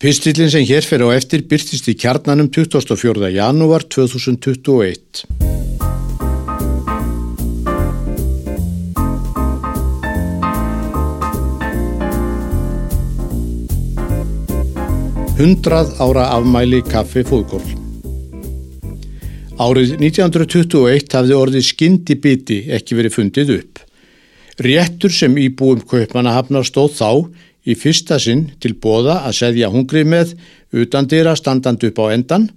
Pistillin sem hér fer á eftir byrtist í kjarnanum 24. janúar 2021. Hundrað ára afmæli kaffi fóðgól. Árið 1921 hafði orðið skyndi biti ekki verið fundið upp. Réttur sem íbúum kaupmanna hafna stóð þá í fyrsta sinn til bóða að segja hungrið með utan dyrra standand upp á endan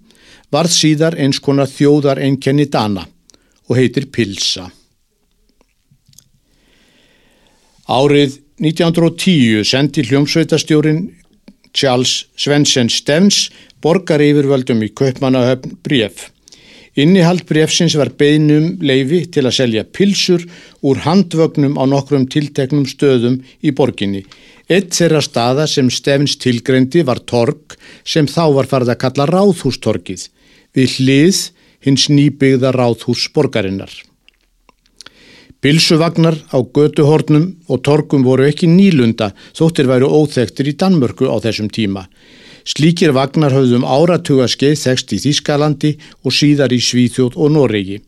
varð síðar eins konar þjóðar einkenni dana og heitir Pilsa. Árið 1910 sendi hljómsveitastjórin Charles Svensen Stevens borgar yfirvöldum í Kaupmannahöfn bref. Innihald brefsins var beinum leifi til að selja pilsur úr handvögnum á nokkrum tilteknum stöðum í borginni Eitt þeirra staða sem stefns tilgrendi var torg sem þá var farið að kalla ráðhústorkið við hlið hins nýbyggða ráðhús borgarinnar. Bilsuvagnar á götuhornum og torgum voru ekki nýlunda þóttir væru óþektir í Danmörku á þessum tíma. Slíkir vagnar höfðum áratuga skeið þekst í Þískalandi og síðar í Svíþjóð og Noregi.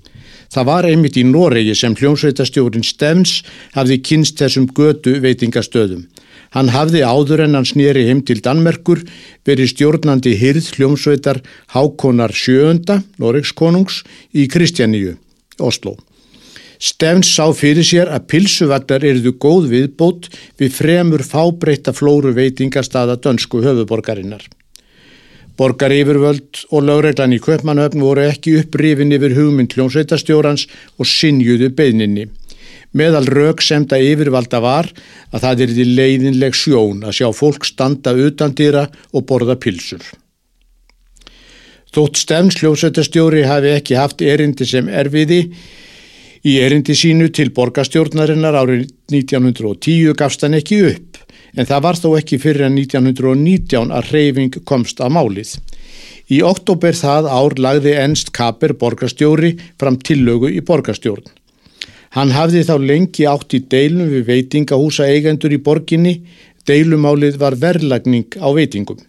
Það var einmitt í Noregi sem hljómsveitastjórin Stefns hafði kynst þessum götu veitingastöðum. Hann hafði áður en hann snýri heim til Danmerkur verið stjórnandi hyrð hljómsveitar Hákonar sjöönda, Noregskonungs, í Kristjaníu, Oslo. Stefns sá fyrir sér að pilsuvallar eruðu góð viðbót við fremur fábreyta flóru veitingastada dönsku höfuborgarinnar. Borgarífurvöld og lögreglan í Köpmannhöfn voru ekki upprifin yfir hugmynd hljómsveitarstjórans og sinjuðu beðninni. Meðal rauksemda yfirvalda var að það er því leiðinleg sjón að sjá fólk standa utan dýra og borða pilsur. Þótt Stefns hljósetastjóri hafi ekki haft erindi sem erfiði í erindi sínu til borgastjórnarinnar árið 1910 gafst hann ekki upp en það var þó ekki fyrir en 1919 að reyfing komst að málið. Í oktober það ár lagði ennst Kaper borgastjóri fram tillögu í borgastjórn. Hann hafði þá lengi átt í deilum við veitingahúsa eigendur í borginni, deilumálið var verðlagning á veitingum.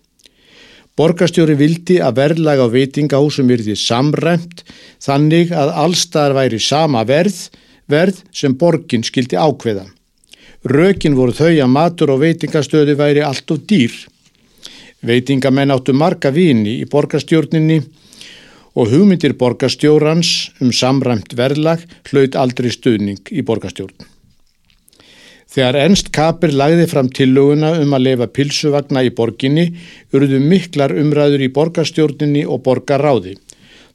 Borgastjóri vildi að verðlag á veitingahúsum virði samræmt þannig að allstaðar væri sama verð, verð sem borgin skildi ákveða. Rökin voru þau að matur og veitingastöði væri allt of dýr. Veitingamenn áttu marga vini í borgastjórninni og hugmyndir borgastjórans um samræmt verðlag hlaut aldrei stuðning í borgastjórn. Þegar Ernst Kapir lagði fram tillöguna um að lefa pilsuvagna í borginni urðu miklar umræður í borgastjórninni og borgarráði.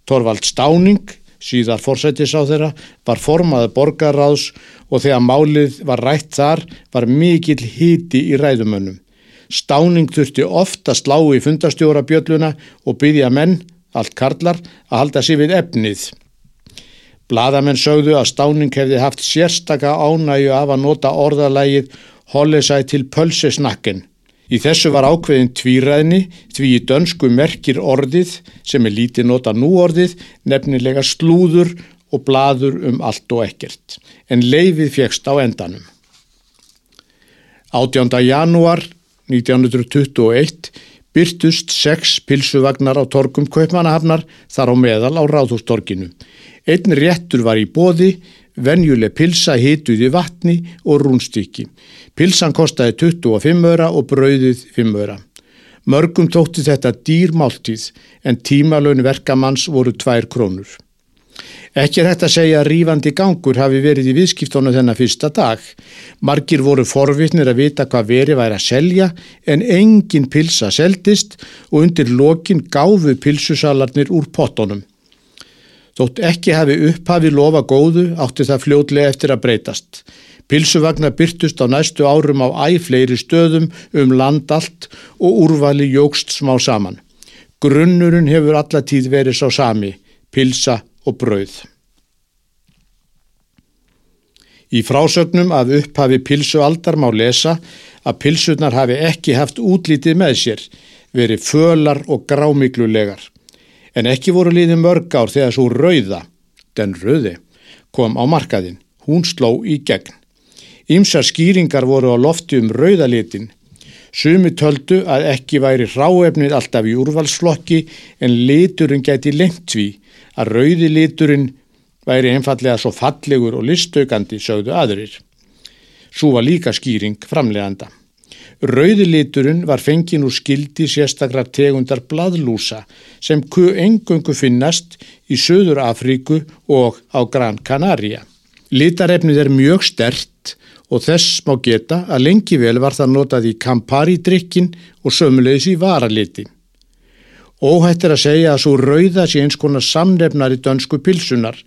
Torvald Stáning, síðar forsættis á þeirra, var formaði borgarráðs og þegar málið var rætt þar var mikill híti í ræðumönnum. Stáning þurfti ofta slá í fundastjóra bjölluna og byggja menn allt karlar, að halda sér við efnið. Blaðamenn sögðu að Stáning hefði haft sérstaka ánægju af að nota orðalægið hollið sæ til pölsesnakken. Í þessu var ákveðin tvíræðni því í dönsku merkir orðið sem er lítið nota nú orðið nefnilega slúður og blaður um allt og ekkert. En leifið fegst á endanum. 18. janúar 1921 byrtust sex pilsuvagnar á torkum Kaupmannahafnar þar á meðal á Ráðhústorkinu. Einn réttur var í bóði, venjuleg pilsa hituði vatni og rúnstykki. Pilsan kostiði 25 öra og brauðið 5 öra. Mörgum tótti þetta dýr máltíð en tímalögn verkamanns voru 2 krónur. Ekki er hægt að segja að rífandi gangur hafi verið í viðskiptónu þennan fyrsta dag. Margir voru forvittnir að vita hvað veri væri að selja en engin pilsa seldist og undir lokin gáfu pilsusalarnir úr pottonum. Þótt ekki hafi upphafi lofa góðu átti það fljótlega eftir að breytast. Pilsuvagnar byrtust á næstu árum á æfleiri stöðum um land allt og úrvali jógst smá saman. Grunnurinn hefur allatíð verið sá sami, pilsa og brauð. Í frásögnum af upphafi pilsualdar má lesa að pilsunar hafi ekki haft útlítið með sér, verið fölar og grámiklulegar. En ekki voru líðið mörg ár þegar svo rauða, den rauði, kom á markaðin. Hún sló í gegn. Ímsa skýringar voru á lofti um rauðalitin. Sumi töldu að ekki væri ráefnið alltaf í úrvalsflokki en liturinn gæti lengt við að rauði liturinn væri einfallega svo fallegur og listaukandi sögðu aðrir. Svo var líka skýring framleganda. Rauði liturinn var fengin úr skildi sérstakrar tegundar bladlúsa sem engöngu finnast í Söður Afríku og á Gran Canaria. Litarefnið er mjög stert og þess má geta að lengi vel var það notað í Campari-drikkin og sömulegis í varalitin. Óhætt er að segja að svo rauða sé eins konar samnefnar í dönsku pilsunar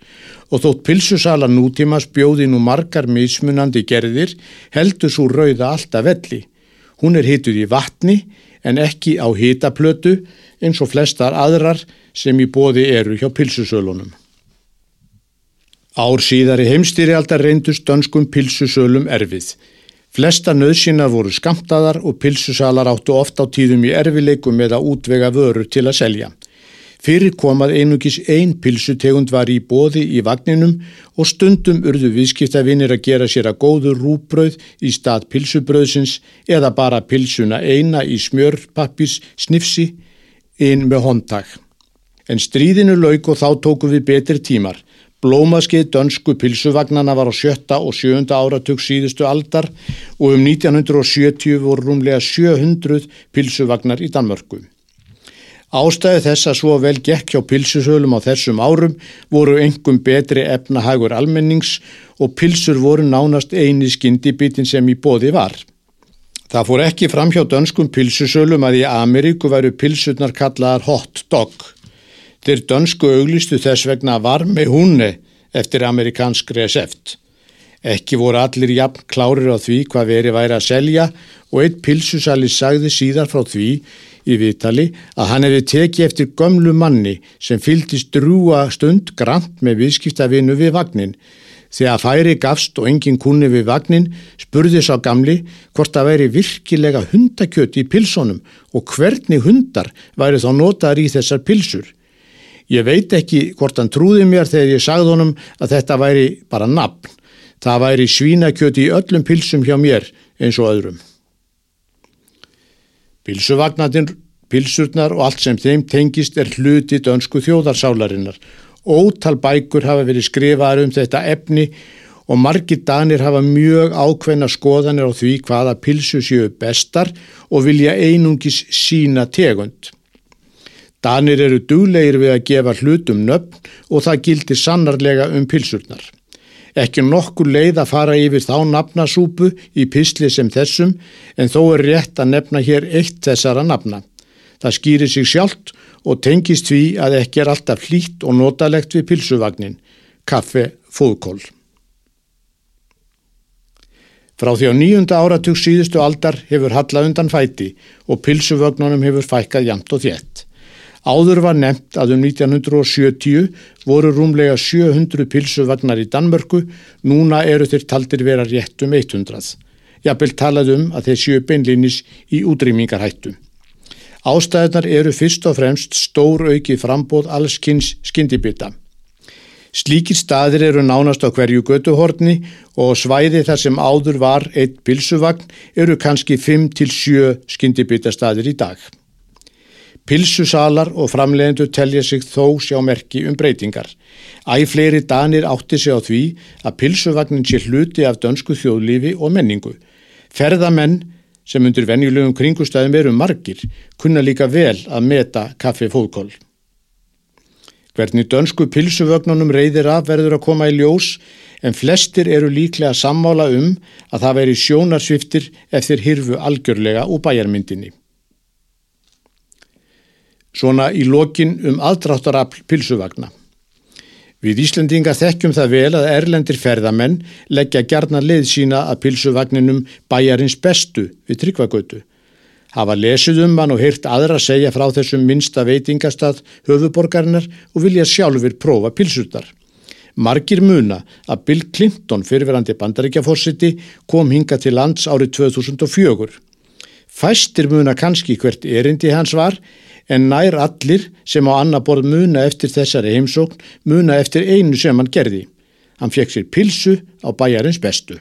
og þótt pilsusala nútímas bjóði nú margar mismunandi gerðir heldur svo rauða alltaf velli. Hún er hituð í vatni en ekki á hitaplötu eins og flestar aðrar sem í bóði eru hjá pilsusölunum. Ár síðar í heimstýrialdar reyndust dönskum pilsusölum erfið. Flesta nöðsina voru skamtaðar og pilsusalar áttu oft á tíðum í erfileikum með að útvega vörur til að selja. Fyrir komað einugis ein pilsutegund var í bóði í vagninum og stundum urðu viðskiptavinir að gera sér að góðu rúbröð í stað pilsubröðsins eða bara pilsuna eina í smjörpappis snifsi inn með hondtag. En stríðinu lauk og þá tóku við betri tímar. Blómaskeið dönsku pilsuvagnana var á sjötta og sjöunda áratug síðustu aldar og um 1970 voru rúmlega 700 pilsuvagnar í Danmörku. Ástæði þess að svo vel gekk hjá pilsusölum á þessum árum voru engum betri efnahagur almennings og pilsur voru nánast eini skindibitin sem í bóði var. Það fór ekki fram hjá dönskum pilsusölum að í Ameríku væru pilsurnar kallaðar hot dog. Þeir dönsku auglistu þess vegna varmi húnni eftir amerikansk reseft. Ekki voru allir jafn klárir á því hvað veri væri að selja og eitt pilsusali sagði síðar frá því í Vitali að hann hefði tekið eftir gömlu manni sem fyldist drúa stund grant með viðskiptavinu við vagnin. Þegar færi gafst og enginn kunni við vagnin spurði sá gamli hvort það væri virkilega hundakjöt í pilsónum og hvernig hundar væri þá notaður í þessar pilsur. Ég veit ekki hvort hann trúði mér þegar ég sagði honum að þetta væri bara nafn. Það væri svínakjöti í öllum pilsum hjá mér eins og öðrum. Pilsuvagnatinn, pilsurnar og allt sem þeim tengist er hluti dönsku þjóðarsálarinnar. Ótal bækur hafa verið skrifaðar um þetta efni og margir danir hafa mjög ákveðna skoðanir á því hvaða pilsu séu bestar og vilja einungis sína tegund. Danir eru duglegir við að gefa hlutum nöfn og það gildir sannarlega um pilsurnar. Ekki nokkur leið að fara yfir þá nafnasúpu í pisli sem þessum en þó er rétt að nefna hér eitt þessara nafna. Það skýrir sig sjálft og tengist því að ekki er alltaf hlýtt og notalegt við pilsuvagnin. Kaffe fóðkól. Frá því á nýjunda áratug síðustu aldar hefur halla undan fæti og pilsuvögnunum hefur fækkað jamt og þétt. Áður var nefnt að um 1970 voru rúmlega 700 pilsuvagnar í Danmörku, núna eru þeir taldir vera rétt um 100. Jafnvel talað um að þeir séu beinlinis í útrýmingarhættu. Ástæðunar eru fyrst og fremst stór auki frambóð allskynns skyndibita. Slíkir staðir eru nánast á hverju götuhorni og svæði þar sem áður var eitt pilsuvagn eru kannski 5-7 skyndibita staðir í dag. Pilsusalar og framlegendur telja sig þó sjá merki um breytingar. Æ fleiri danir átti sig á því að pilsuvagnin sé hluti af dönsku þjóðlífi og menningu. Ferðamenn sem undir venjulegum kringustæðum eru margir kunna líka vel að meta kaffi fóðkól. Hvernig dönsku pilsuvagnunum reyðir af verður að koma í ljós en flestir eru líklega að sammála um að það veri sjónarsviftir eftir hirfu algjörlega úr bæjarmyndinni. Svona í lokin um aðdráttarafl pilsuvagna. Við Íslandingar þekkjum það vel að erlendir ferðamenn leggja gerna leið sína að pilsuvagninum bæjarins bestu við tryggvagötu. Hafa lesið um hann og heyrt aðra segja frá þessum minsta veitingastað höfuborgarinnar og vilja sjálfur prófa pilsutar. Margir muna að Bill Clinton fyrirverandi bandaríkjaforsiti kom hinga til lands árið 2004. Fæstir muna kannski hvert erindi hans var en nær allir sem á annar borð muna eftir þessari heimsókn muna eftir einu sem hann gerði. Hann fekk sér pilsu á bæjarins bestu.